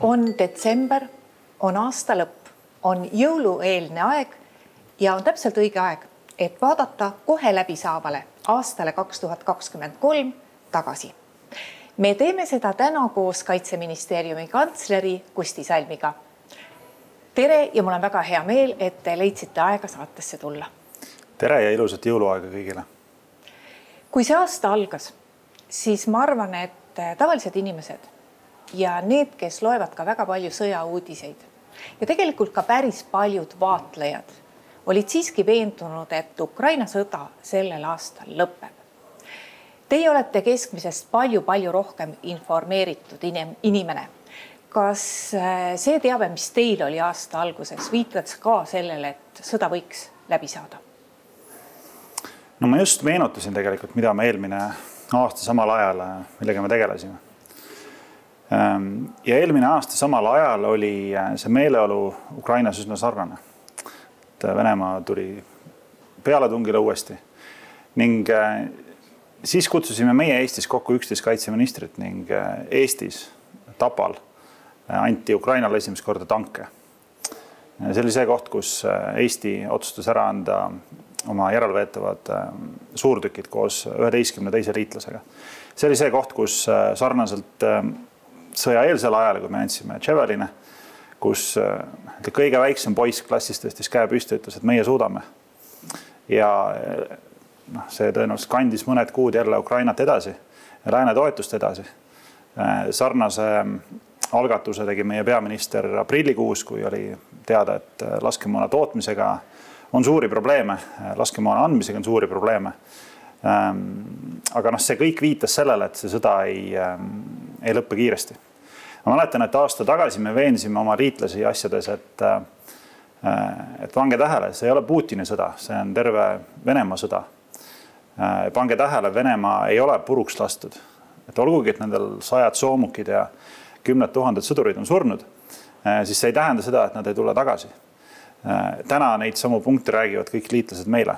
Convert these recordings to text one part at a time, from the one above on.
on detsember, on aasta lõpp, on jõulueelne aeg ja on täpselt õige aeg, et vaadata kohe läbisaavale aastale kaks tuhat kakskümmend kolm tagasi. me teeme seda täna koos Kaitseministeeriumi kantsleri Kusti Salmiga. tere ja mul on väga hea meel, et te leidsite aega saatesse tulla. tere ja ilusat jõuluaega kõigile. kui see aasta algas, siis ma arvan, et tavalised inimesed ja need, kes loevad ka väga palju sõjauudiseid ja tegelikult ka päris paljud vaatlejad olid siiski veendunud, et Ukraina sõda sellel aastal lõpeb. Teie olete keskmisest palju-palju rohkem informeeritud inimene. kas äh, see teave, mis teil oli aasta alguses, viitas ka sellele, et sõda võiks läbi saada? no ma just meenutasin tegelikult, mida me eelmine aasta samal ajal, millega me tegelesime ja eelmine aasta samal ajal oli äh, see meeleolu Ukrainas üsna sarnane. et äh, Venemaa tuli pealetungile uuesti ning äh, siis kutsusime meie Eestis kokku üksteist kaitseministrit ning Eestis Tapal anti Ukrainale esimest korda tanke. see oli see koht, kus Eesti otsustas ära anda oma järelveetavad suurtükid koos üheteistkümne teise liitlasega. see oli see koht, kus sarnaselt sõjaeelsel ajal, kui me andsime Javeline, kus äh, kõige väiksem poiss klassis tõstis käe püsti, ütles, et meie suudame. ja äh, noh, see tõenäoliselt kandis mõned kuud jälle Ukrainat edasi, lääne toetust edasi. Äh, sarnase algatuse tegi meie peaminister aprillikuus, kui oli teada, et laskemoona tootmisega on suuri probleeme, laskemoona andmisega on suuri probleeme. Ähm, aga noh, see kõik viitas sellele, et see sõda ei, ähm, ei lõppe kiiresti ma mäletan, et aasta tagasi me veensime oma liitlasi asjades, et äh, et pange tähele, see ei ole Putini sõda, see on terve Venemaa sõda. Äh, pange tähele, Venemaa ei ole puruks lastud, et olgugi, et nendel sajad soomukid ja kümned tuhanded sõdurid on surnud, äh, siis see ei tähenda seda, et nad ei tule tagasi. täna neid samu punkte räägivad kõik liitlased meile.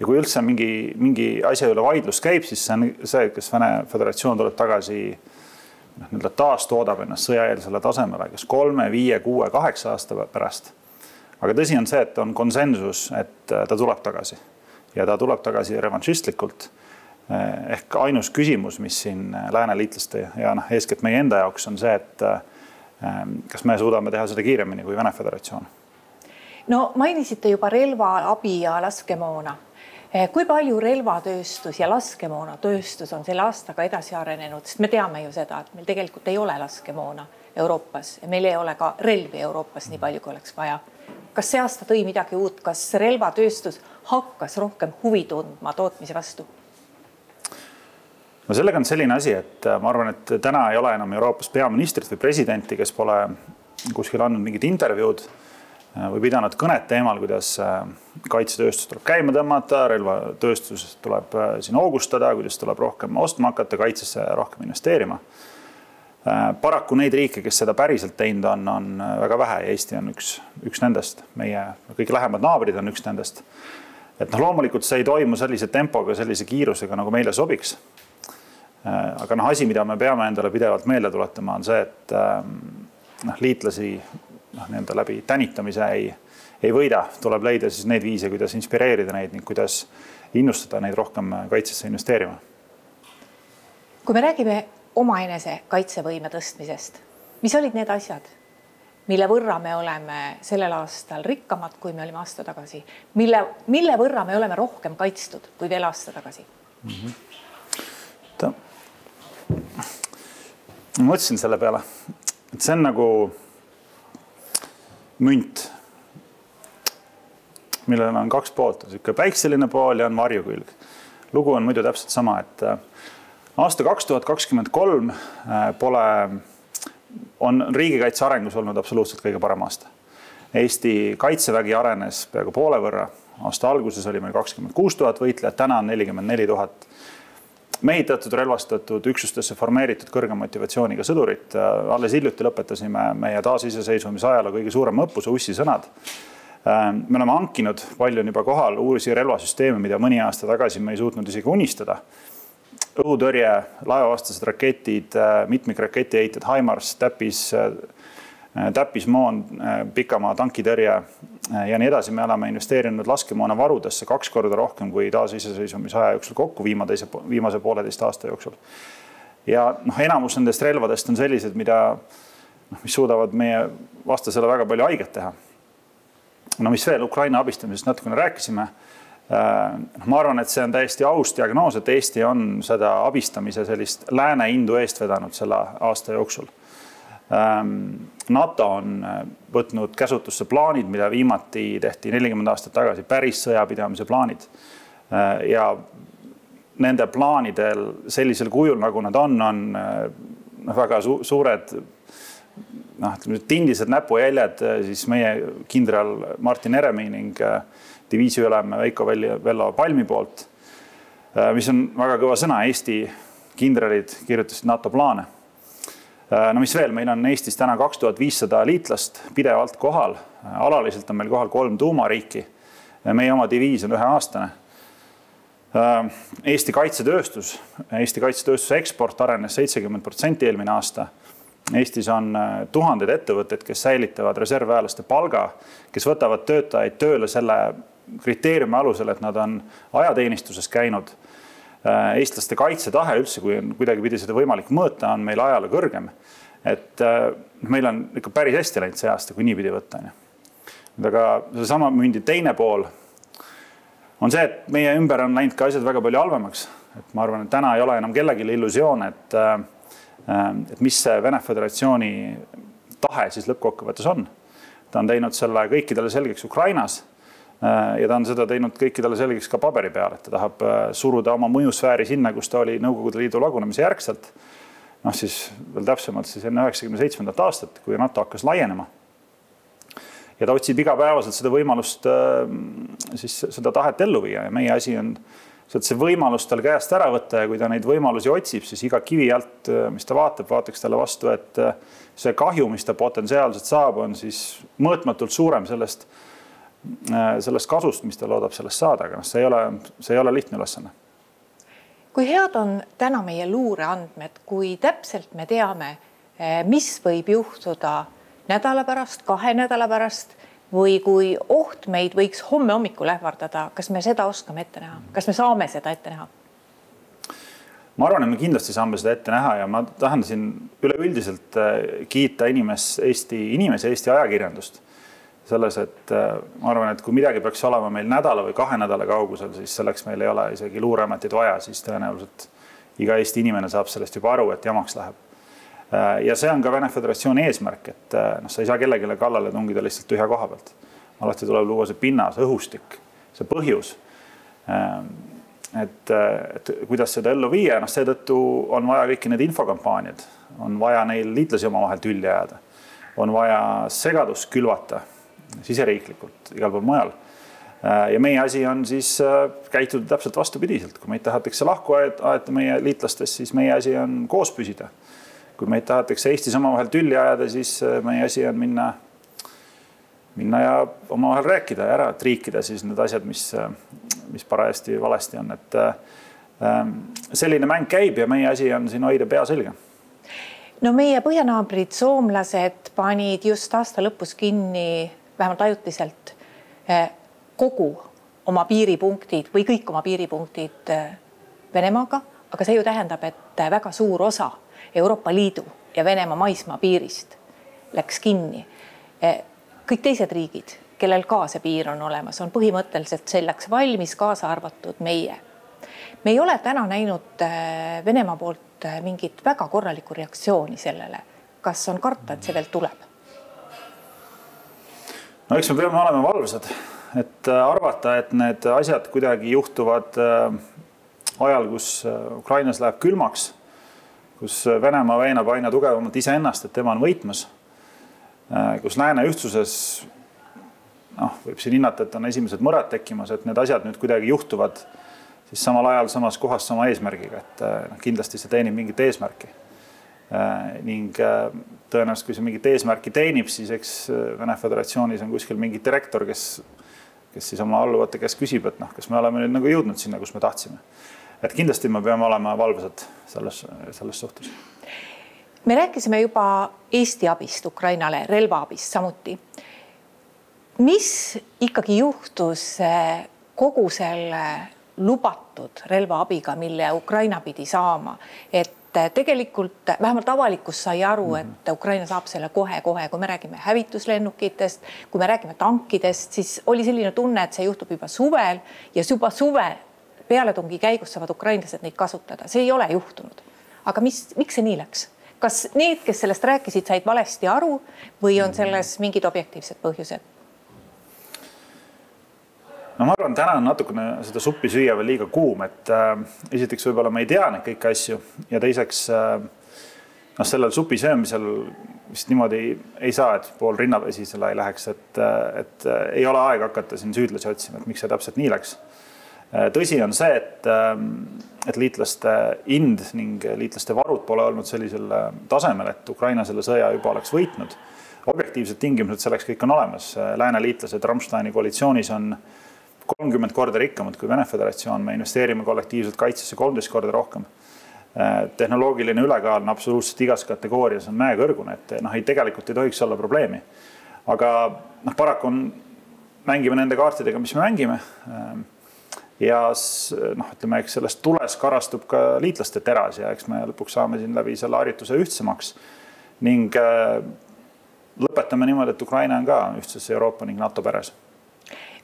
Ja kui üldse mingi, mingi asja üle vaidlus käib, siis see on see, kas Vene Föderatsioon tuleb tagasi noh, nii-öelda taastoodab ennast sõjaeelsele tasemele, kas kolme, viie, kuue, kaheksa aasta pärast. aga tõsi on see, et on konsensus, et äh, ta tuleb tagasi ja ta tuleb tagasi revanšistlikult. Eh, ehk ainus küsimus, mis siin äh, lääneliitlaste ja noh, eeskätt meie enda jaoks on see, et äh, kas me suudame teha seda kiiremini kui Vene Föderatsioon. no mainisite juba relvaabi ja laskemoona kui palju relvatööstus ja laskemoonatööstus on selle aastaga edasi arenenud, sest me teame ju seda, et meil tegelikult ei ole laskemoona Euroopas meil ei ole ka relvi Euroopas nii palju, kui oleks vaja. kas see aasta tõi midagi uut, kas relvatööstus hakkas rohkem huvi tundma tootmise vastu? no sellega on selline asi, et äh, ma arvan, et täna ei ole enam Euroopas peaministrit või presidenti, kes pole kuskil andnud mingit intervjuud või pidanud kõnet teemal, kuidas äh, kaitsetööstus tuleb käima tõmmata, relvatööstusest tuleb äh, siin hoogustada, kuidas tuleb rohkem ostma hakata, kaitsesse rohkem investeerima. paraku neid riike, kes seda päriselt teinud on, on väga vähe ja Eesti on üks, üks nendest, meie kõige lähemad naabrid on üks nendest. et noh, loomulikult see ei toimu sellise tempoga, sellise kiirusega, nagu meile sobiks. aga noh, asi, mida me peame endale pidevalt meelde tuletama, on see, et noh, liitlasi noh, nii-öelda läbi tänitamise ei, ei võida, tuleb leida siis neid viise, kuidas inspireerida neid ning kuidas innustada neid rohkem kaitsesse investeerima. kui me räägime omaenese kaitsevõime tõstmisest, mis olid need asjad, mille võrra me oleme sellel aastal rikkamad, kui me olime aasta tagasi, mille, mille võrra me oleme rohkem kaitstud kui veel aasta tagasi mm? -hmm. ta, ma mõtlesin selle peale, et see on nagu münt, millel on kaks poolt, on niisugune päikseline pool ja on varjukülg. lugu on muidu täpselt sama, et äh, aasta kaks tuhat kakskümmend kolm äh, pole, on riigikaitse arengus olnud absoluutselt kõige parem aasta. Eesti kaitsevägi arenes peaaegu poole võrra, aasta alguses oli meil kakskümmend kuus tuhat võitlejat, täna on nelikümmend neli tuhat mehitatud, relvastatud, üksustesse formeeritud kõrge motivatsiooniga sõdurit. alles hiljuti lõpetasime meie taasiseseisvumise ajaloo kõige suurema õppuse Ussi sõnad. me oleme hankinud, palju on juba kohal uusi relvasüsteeme, mida mõni aasta tagasi me ei suutnud isegi unistada. õhutõrje, laevavastased raketid, mitmikraketiheited, HIMARS, täppis, täppismoon, pikamaa tankitõrje ja nii edasi. me oleme investeerinud laskemoonavarudesse kaks korda rohkem kui taasiseseisvumisaja jooksul kokku viimase, viimase pooleteist aasta jooksul. ja noh, enamus nendest relvadest on sellised, mida noh, mis suudavad meie vastasele väga palju haiget teha. no mis veel, Ukraina abistamisest natukene rääkisime noh, ma arvan, et see on täiesti aus diagnoos, et Eesti on seda abistamise sellist lääne indu eest vedanud selle aasta jooksul. Ähm, NATO on äh, võtnud käsutusse plaanid, mida viimati tehti nelikümmend aastat tagasi, päris sõjapidamise plaanid. Äh, ja nende plaanidel sellisel kujul, nagu nad on, on noh, väga su suured noh, ütleme tindised näpujäljed siis meie kindral Martin Heremi ning äh, diviisiülem Veiko Vello Palmi poolt, äh, mis on väga kõva sõna, Eesti kindralid kirjutasid NATO plaane. Äh, no mis veel, meil on Eestis täna kaks tuhat viissada liitlast pidevalt kohal, alaliselt on meil kohal kolm tuumariiki. meie oma diviis on üheaastane. Äh, Eesti kaitsetööstus, Eesti kaitsetööstuse eksport arenes seitsekümmend protsenti eelmine aasta Eestis on tuhanded ettevõtted, kes säilitavad reservväelaste palga, kes võtavad töötajaid tööle selle kriteeriumi alusel, et nad on ajateenistuses käinud. Äh, eestlaste kaitsetahe üldse, kui on kuidagipidi seda võimalik mõõta, on meil ajaloo kõrgem. et äh, meil on ikka päris hästi läinud see aasta, kui niipidi võtta on ju. aga seesama mündi teine pool on see, et meie ümber on läinud ka asjad väga palju halvemaks. et ma arvan, et täna ei ole enam kellelgi illusioon, et, äh, et mis see Vene Föderatsiooni tahe siis lõppkokkuvõttes on. ta on teinud selle kõikidele selgeks Ukrainas ja ta on seda teinud kõikidele selgeks ka paberi peal, et ta tahab äh, suruda oma mõjusfääri sinna, kus ta oli Nõukogude Liidu lagunemise järgselt. noh, siis veel täpsemalt siis enne üheksakümne seitsmendat aastat, kui NATO hakkas laienema. ja ta otsib igapäevaselt seda võimalust äh, siis seda tahet ellu viia ja meie asi on sealt see võimalus tal käest ära võtta ja kui ta neid võimalusi otsib, siis iga kivi alt, mis ta vaatab, vaataks talle vastu, et see kahju, mis ta potentsiaalselt saab, on siis mõõtmatult suurem sellest Äh, sellest kasust, mis ta loodab sellest saada, aga noh, see ei ole, see ei ole lihtne ülesanne. kui head on täna meie luureandmed, kui täpselt me teame, äh, mis võib juhtuda nädala pärast, kahe nädala pärast või kui oht meid võiks homme hommikul ähvardada, kas me seda oskame ette näha, kas me saame seda ette näha? ma arvan, et me kindlasti saame seda ette näha ja ma tahan siin üleüldiselt äh, kiita inimest, Eesti inimesi, Eesti ajakirjandust selles, et äh, ma arvan, et kui midagi peaks olema meil nädala või kahe nädala kaugusel, siis selleks meil ei ole isegi luureametit vaja, siis tõenäoliselt iga Eesti inimene saab sellest juba aru, et jamaks läheb. Äh, ja see on ka Vene Föderatsiooni eesmärk, et äh, noh, sa ei saa kellelegi kallale tungida lihtsalt tühja koha pealt. alati tuleb luua see pinnas, õhustik, see põhjus. et, et kuidas seda ellu viia, noh, seetõttu on vaja kõiki need infokampaaniad, on vaja neil liitlasi omavahel tülli ajada, on vaja segadust külvata siseriiklikult, igal pool mujal. Äh, ja meie asi on siis äh, käituda täpselt vastupidiselt, kui meid tahetakse lahku aeta meie liitlastest, siis meie asi on koos püsida. kui meid tahetakse Eestis omavahel tülli ajada, siis äh, meie asi on minna, minna ja omavahel rääkida ja ära triikida siis need asjad, mis, mis parajasti valesti on, et ähm, selline mäng käib ja meie asi on siin hoida pea selge no meie põhjanaabrid, soomlased panid just aasta lõpus kinni vähemalt ajutiselt eh, kogu oma piiripunktid või kõik oma piiripunktid eh, Venemaaga, aga see ju tähendab, et väga suur osa Euroopa Liidu ja Venemaa maismaa piirist läks kinni. Eh, kõik teised riigid, kellel ka see piir on olemas, on põhimõtteliselt selleks valmis, kaasa arvatud meie. me ei ole täna näinud Venemaa poolt mingit väga korralikku reaktsiooni sellele. kas on karta, et see veel tuleb? No eks me peame olema valvsad, et äh, arvata, et need asjad kuidagi juhtuvad äh, ajal, kus äh, Ukrainas läheb külmaks, kus Venemaa veenab aina tugevamalt iseennast, et tema on võitmas, kus lääne ühtsuses noh, võib siin hinnata, et on esimesed mõrad tekkimas, et need asjad nüüd kuidagi juhtuvad siis samal ajal samas kohas sama eesmärgiga, et noh, kindlasti see teenib mingit eesmärki. Ning tõenäoliselt, kui see mingit eesmärki teenib, siis eks äh, Vene Föderatsioonis on kuskil mingi direktor, kes, kes siis oma alluvate käest küsib, et noh, kas me oleme nüüd nagu jõudnud sinna, kus me tahtsime. et kindlasti me peame olema valvsad selles, selles suhtes. me rääkisime juba Eesti abist Ukrainale, relvaabist samuti. mis ikkagi juhtus eh, kogu selle lubatud relvaabiga, mille Ukraina pidi saama, et tegelikult vähemalt avalikkus sai aru, et mhm. Ukraina saab selle kohe-kohe, kui me räägime hävituslennukitest, kui me räägime tankidest, siis oli selline tunne, et see juhtub juba suvel ja juba suve pealetungi käigus saavad ukrainlased neid kasutada, see ei ole juhtunud. aga mis, miks see nii läks? kas need, kes sellest rääkisid, said valesti aru või on selles mingid objektiivsed põhjused? No ma arvan, täna on natukene seda suppi süüa veel liiga kuum, et äh, esiteks võib-olla me ei tea neid kõiki asju ja teiseks äh, noh, sellel supi söömisel vist niimoodi ei saa, et pool rinnapesi selle ei läheks, et, äh, et äh, ei ole aega hakata siin süüdlasi otsima, et miks see täpselt nii läks äh,. tõsi on see, et äh,, et liitlaste ind ning liitlaste varud pole olnud sellisel äh, tasemel, et Ukraina selle sõja juba oleks võitnud. objektiivsed tingimused selleks kõik on olemas, lääne liitlased Rammsteini koalitsioonis on äh, kolmkümmend korda rikkamad kui Vene Föderatsioon, me investeerime kollektiivselt kaitsesse kolmteist korda rohkem. Äh, tehnoloogiline ülekaal on absoluutselt igas kategoorias on mäekõrgune, et noh, ei tegelikult ei tohiks olla probleemi. aga noh, paraku on, mängime nende kaartidega, mis me mängime. Äh, ja noh, ütleme, eks sellest tules karastub ka liitlaste teras ja eks me lõpuks saame siin läbi selle harjutuse ühtsemaks ning äh, lõpetame niimoodi, et Ukraina on ka ühtses Euroopa ning NATO peres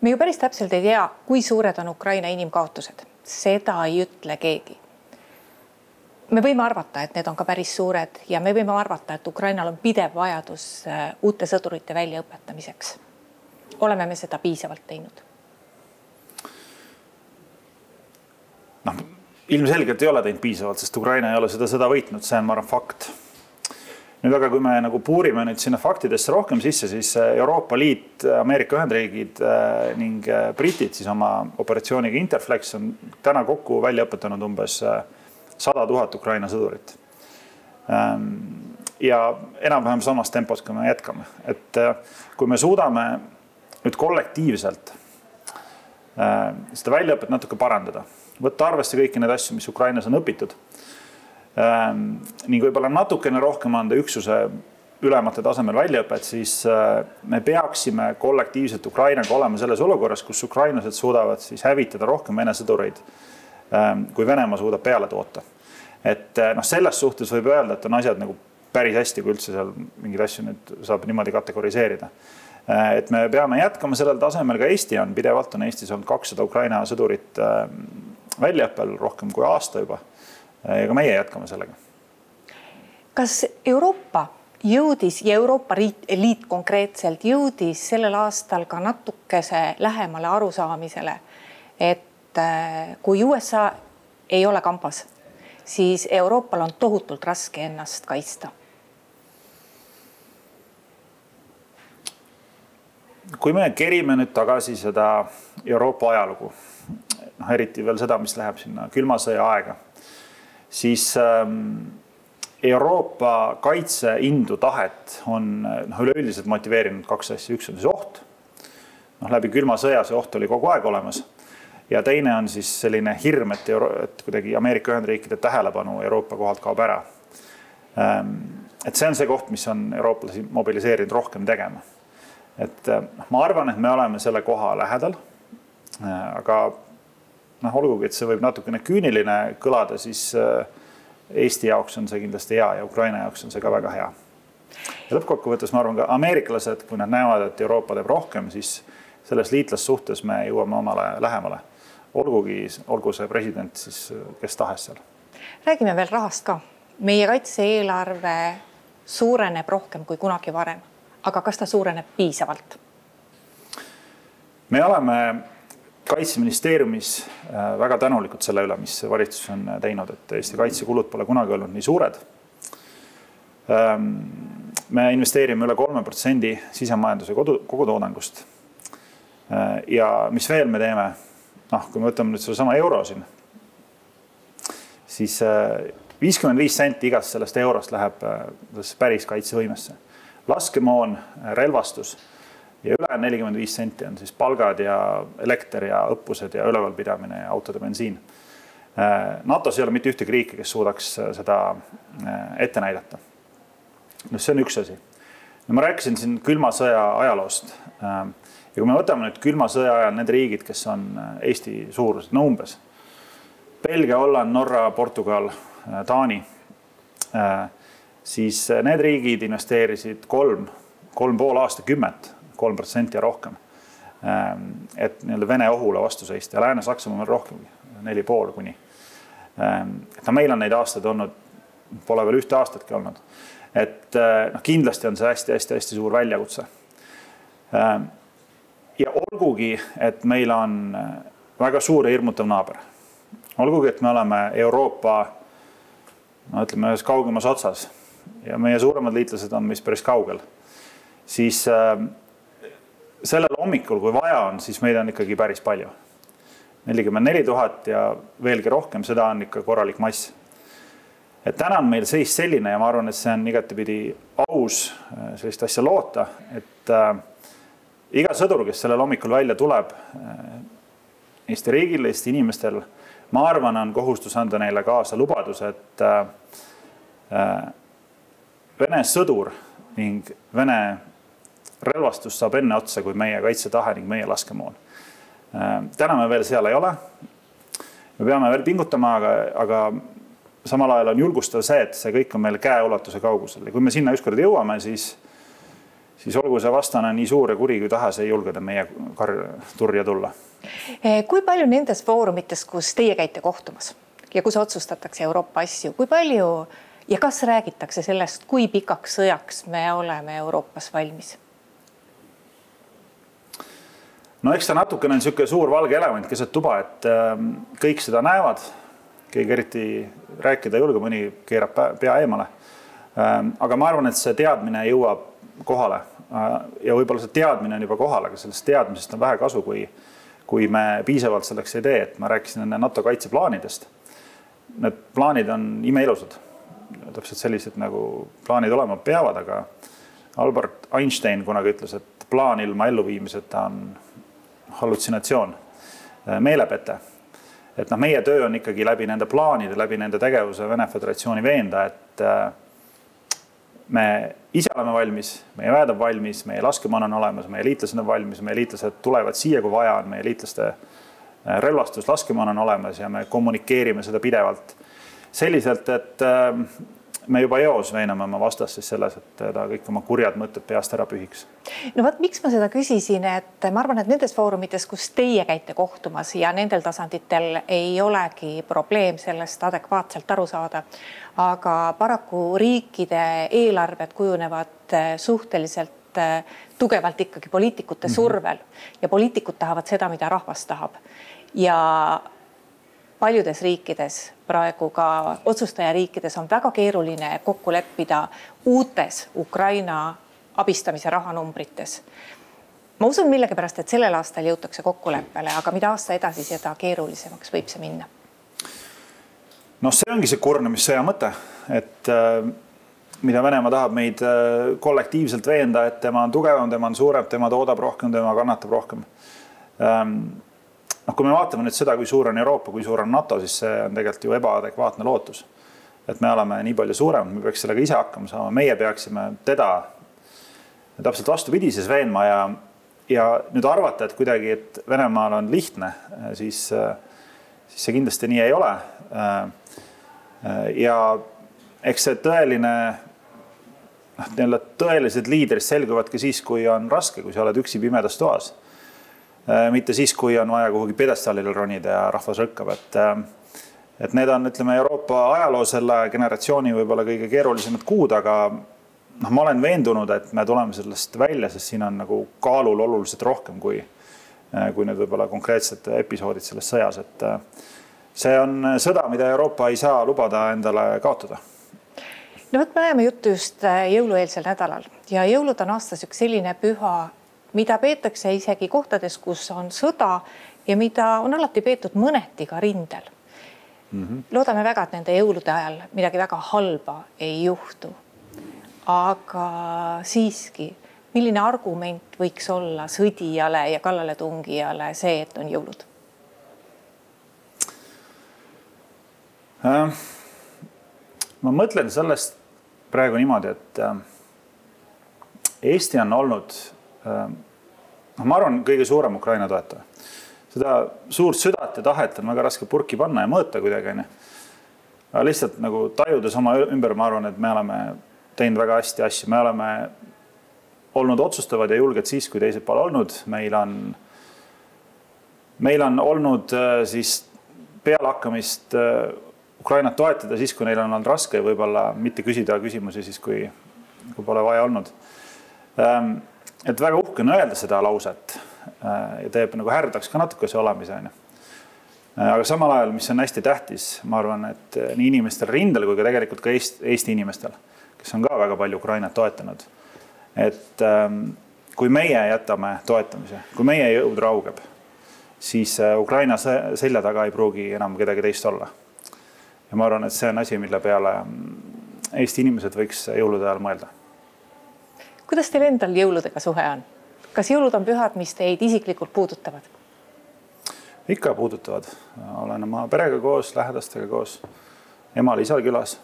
me ju päris täpselt ei tea, kui suured on Ukraina inimkaotused, seda ei ütle keegi. me võime arvata, et need on ka päris suured ja me võime arvata, et Ukrainal on pidev vajadus äh, uute sõdurite väljaõpetamiseks. oleme me seda piisavalt teinud? noh, ilmselgelt ei ole teinud piisavalt, sest Ukraina ei ole seda sõda võitnud, see on, ma arvan, fakt nüüd aga, kui me nagu puurime nüüd sinna faktidesse rohkem sisse, siis äh, Euroopa Liit, Ameerika Ühendriigid äh, ning äh, britid siis oma operatsiooniga Interflex on täna kokku välja õpetanud umbes sada tuhat Ukraina sõdurit. Ähm, ja enam-vähem samas tempos, kui me jätkame, et kui me suudame nüüd kollektiivselt seda väljaõpet natuke parandada, võtta arvesse kõiki neid asju, mis Ukrainas on õpitud ning võib-olla natukene rohkem anda üksuse ülemate tasemel väljaõpet, siis äh, me peaksime kollektiivselt Ukrainaga olema selles olukorras, kus ukrainlased suudavad siis hävitada rohkem Vene sõdureid, ehm, kui Venemaa suudab peale toota. et äh, noh, selles suhtes võib öelda, et on asjad nagu päris hästi, kui üldse seal mingeid asju nüüd saab niimoodi kategoriseerida. Äh, et me peame jätkama sellel tasemel, ka Eesti on pidevalt on Eestis olnud kakssada Ukraina sõdurit ehm, väljaõppel rohkem kui aasta juba ja ka meie jätkame sellega. kas Euroopa jõudis ja Euroopa Liit konkreetselt jõudis sellel aastal ka natukese lähemale arusaamisele, et äh, kui USA ei ole kambas, siis Euroopal on tohutult raske ennast kaitsta. kui me kerime nüüd tagasi seda Euroopa ajalugu, noh, eriti veel seda, mis läheb sinna külma sõja aega siis ähm, Euroopa kaitseindu tahet on noh, üleüldiselt motiveerinud kaks asja, üks on siis oht. noh, läbi külma sõja see oht oli kogu aeg olemas. ja teine on siis selline hirm, et euro, et kuidagi Ameerika Ühendriikide tähelepanu Euroopa kohalt kaob ära. Ähm, et see on see koht, mis on eurooplasi mobiliseerinud rohkem tegema. et noh, ma arvan, et me oleme selle koha lähedal. Äh, aga noh, olgugi, et see võib natukene küüniline kõlada, siis äh, Eesti jaoks on see kindlasti hea ja Ukraina jaoks on see ka väga hea. ja lõppkokkuvõttes ma arvan ka ameeriklased, kui nad näevad, et Euroopa teeb rohkem, siis selles liitlassuhtes me jõuame omale lähemale. olgugi, olgu see president siis kes tahes seal. räägime veel rahast ka. meie kaitse-eelarve suureneb rohkem kui kunagi varem, aga kas ta suureneb piisavalt? me oleme kaitseministeeriumis äh, väga tänulikud selle üle, mis valitsus on äh, teinud, et Eesti kaitsekulud pole kunagi olnud nii suured. Ähm, me investeerime üle kolme protsendi sisemajanduse kodu, kogutoodangust. Äh, ja mis veel me teeme? noh, kui me võtame nüüd sedasama euro siin, siis viiskümmend viis senti igast sellest eurost läheb päris kaitsevõimesse. laskemoon, relvastus ja ülejäänud nelikümmend viis senti on siis palgad ja elekter ja õppused ja ülevalpidamine ja autode bensiin. NATO-s ei ole mitte ühtegi riiki, kes suudaks seda ette näidata. noh, see on üks asi. no ma rääkisin siin külma sõja ajaloost. ja kui me võtame nüüd külma sõja ajal need riigid, kes on Eesti suurused, no umbes Belgia, Holland, Norra, Portugal, Taani, siis need riigid investeerisid kolm, kolm pool aastakümmet, kolm protsenti ja rohkem. et nii-öelda Vene ohule vastu seista ja Lääne-Saksamaa veel rohkemgi, neli pool kuni. et no meil on neid aastaid olnud, pole veel ühte aastatki olnud. et noh, kindlasti on see hästi-hästi-hästi suur väljakutse. ja olgugi, et meil on väga suur ja hirmutav naaber olgugi, et me oleme Euroopa no ütleme ühes kaugemas otsas ja meie suuremad liitlased on meist päris kaugel, siis sellel hommikul, kui vaja on, siis meid on ikkagi päris palju. nelikümmend neli tuhat ja veelgi rohkem, seda on ikka korralik mass. et täna on meil seis selline ja ma arvan, et see on igatepidi aus äh, sellist asja loota, et äh, iga sõdur, kes sellel hommikul välja tuleb äh,, Eesti riigil, Eesti inimestel ma arvan, on kohustus anda neile kaasa lubadus, et äh, äh, Vene sõdur ning Vene relvastus saab enne otsa kui meie kaitsetahe ning meie laskemoon. Äh, täna me veel seal ei ole. me peame veel pingutama, aga, aga samal ajal on julgustav see, et see kõik on meil käeulatuse kaugusel ja kui me sinna ükskord jõuame, siis, siis olgu see vastane nii suur ja kuri kui tahes, ei julge ta meie turja tulla Eh, kui palju nendes foorumites, kus teie käite kohtumas ja kus otsustatakse Euroopa asju, kui palju ja kas räägitakse sellest, kui pikaks sõjaks me oleme Euroopas valmis? No eks ta natukene on niisugune suur valge elevant keset tuba, et äh, kõik seda näevad, keegi eriti rääkida ei julge, mõni keerab pea eemale äh,. aga ma arvan, et see teadmine jõuab kohale äh, ja võib-olla see teadmine on juba kohal, aga sellest teadmisest on vähe kasu, kui kui me piisavalt selleks ei tee, et ma rääkisin enne NATO kaitseplaanidest. Need plaanid on imeilusad, täpselt sellised nagu plaanid olema peavad, aga Albert Einstein kunagi ütles, et plaan ilma elluviimiseta on hallutsinatsioon, meelepete. et noh, meie töö on ikkagi läbi nende plaanide, läbi nende tegevuse Vene Föderatsiooni veenda, et me ise oleme valmis, meie väed on valmis, meie laskemoon on olemas, meie liitlased on valmis, meie liitlased tulevad siia, kui vaja on, meie liitlaste äh, relvastus, laskemoon on olemas ja me kommunikeerime seda pidevalt selliselt, et äh, me juba eos veename oma vastast siis selles, et ta kõik oma kurjad mõtted peast ära pühiks. no vot, miks ma seda küsisin, et ma arvan, et nendes foorumites, kus teie käite kohtumas ja nendel tasanditel ei olegi probleem sellest adekvaatselt aru saada. aga paraku riikide eelarved kujunevad eh, suhteliselt eh, tugevalt ikkagi poliitikute mm -hmm. survel ja poliitikud tahavad seda, mida rahvas tahab. ja paljudes riikides, praegu ka otsustajariikides on väga keeruline kokku leppida uutes Ukraina abistamise rahanumbrites. ma usun millegipärast, et sellel aastal jõutakse kokkuleppele, aga mida aasta edasi, seda keerulisemaks võib see minna. noh, see ongi see kurnamissõja mõte, et äh, mida Venemaa tahab meid äh, kollektiivselt veenda, et tema on tugevam, tema on suurem, tema toodab rohkem, tema kannatab rohkem ähm, noh, kui me vaatame nüüd seda, kui suur on Euroopa, kui suur on NATO, siis see on tegelikult ju ebaadekvaatne lootus. et me oleme nii palju suuremad, me peaks sellega ise hakkama saama, meie peaksime teda täpselt vastupidises veenma ja, ja nüüd arvata, et kuidagi, et Venemaal on lihtne, siis, siis see kindlasti nii ei ole. ja eks see tõeline noh, nii-öelda tõelised liidrid selguvad ka siis, kui on raske, kui sa oled üksi pimedas toas mitte siis, kui on vaja kuhugi pjedestaalile ronida ja rahvas rõkkab, et äh, et need on, ütleme, Euroopa ajaloo selle generatsiooni võib-olla kõige keerulisemad kuud, aga noh, ma olen veendunud, et me tuleme sellest välja, sest siin on nagu kaalul oluliselt rohkem kui, äh, kui need võib-olla konkreetsed episoodid selles sõjas, et see on sõda, mida Euroopa ei saa lubada endale kaotada. No vot, me ajame juttu just jõulueelsel nädalal ja jõulud on aastas üks selline püha, mida peetakse isegi kohtades, kus on sõda ja mida on alati peetud mõneti ka rindel mm. -hmm. loodame väga, et nende jõulude ajal midagi väga halba ei juhtu. aga siiski, milline argument võiks olla sõdijale ja kallaletungijale see, et on jõulud? Äh, ma mõtlen sellest praegu niimoodi, et äh, Eesti on olnud, noh, ma arvan, kõige suurem Ukraina toetaja. seda suurt südant ja tahet on väga raske purki panna ja mõõta kuidagi, onju. aga lihtsalt nagu tajudes oma ümber, ma arvan, et me oleme teinud väga hästi asju, me oleme olnud otsustavad ja julged siis, kui teised pole olnud, meil on, meil on olnud siis pealehakkamist Ukrainat toetada siis, kui neil on olnud raske võib-olla mitte küsida küsimusi siis, kui, kui pole vaja olnud. Et väga uhke on öelda seda lauset äh, ja teeb nagu härdaks ka natuke see olemise onju. Äh, aga samal ajal, mis on hästi tähtis, ma arvan, et äh, nii inimestel rindel kui ka tegelikult ka Eesti, Eesti inimestel, kes on ka väga palju Ukrainat toetanud. et ehm, kui meie jätame toetamise, kui meie jõud raugeb, siis Ukraina selja taga ei pruugi enam kedagi teist olla ja ma arvan, et see on asi, mille peale Eesti inimesed võiks jõulude ajal mõelda. Kuidas teil endal jõuludega suhe on? kas jõulud on pühad, mis teid isiklikult puudutavad? ikka puudutavad, olen oma perega koos, lähedastega koos, emal-isal külas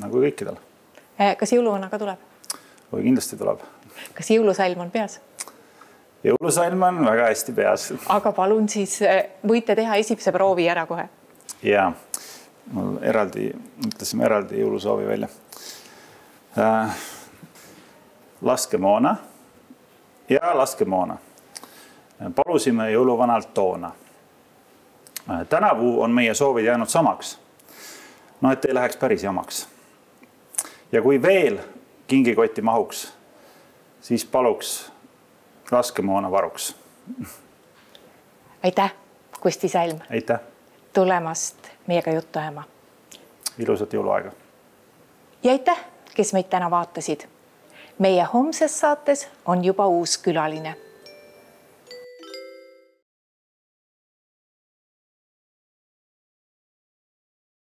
nagu kõikidel. Eh, kas jõuluvana ka tuleb? oi, kindlasti tuleb. kas jõulusalm on peas? jõulusalm on väga hästi peas. aga palun siis eh, võite teha esimese proovi ära kohe. ja mul eraldi, mõtlesime eraldi jõulusoovi välja äh,. Laskemoona ja laskemoona. palusime jõuluvanalt toona tänavu on meie soovid jäänud samaks. no et ei läheks päris jamaks. ja kui veel kingikotti mahuks, siis paluks laskemoona varuks. aitäh, Kusti Salm. aitäh tulemast meiega juttu ajama. ilusat jõuluaega. ja aitäh, kes meid täna vaatasid. Meie homses saates on juba uus külaline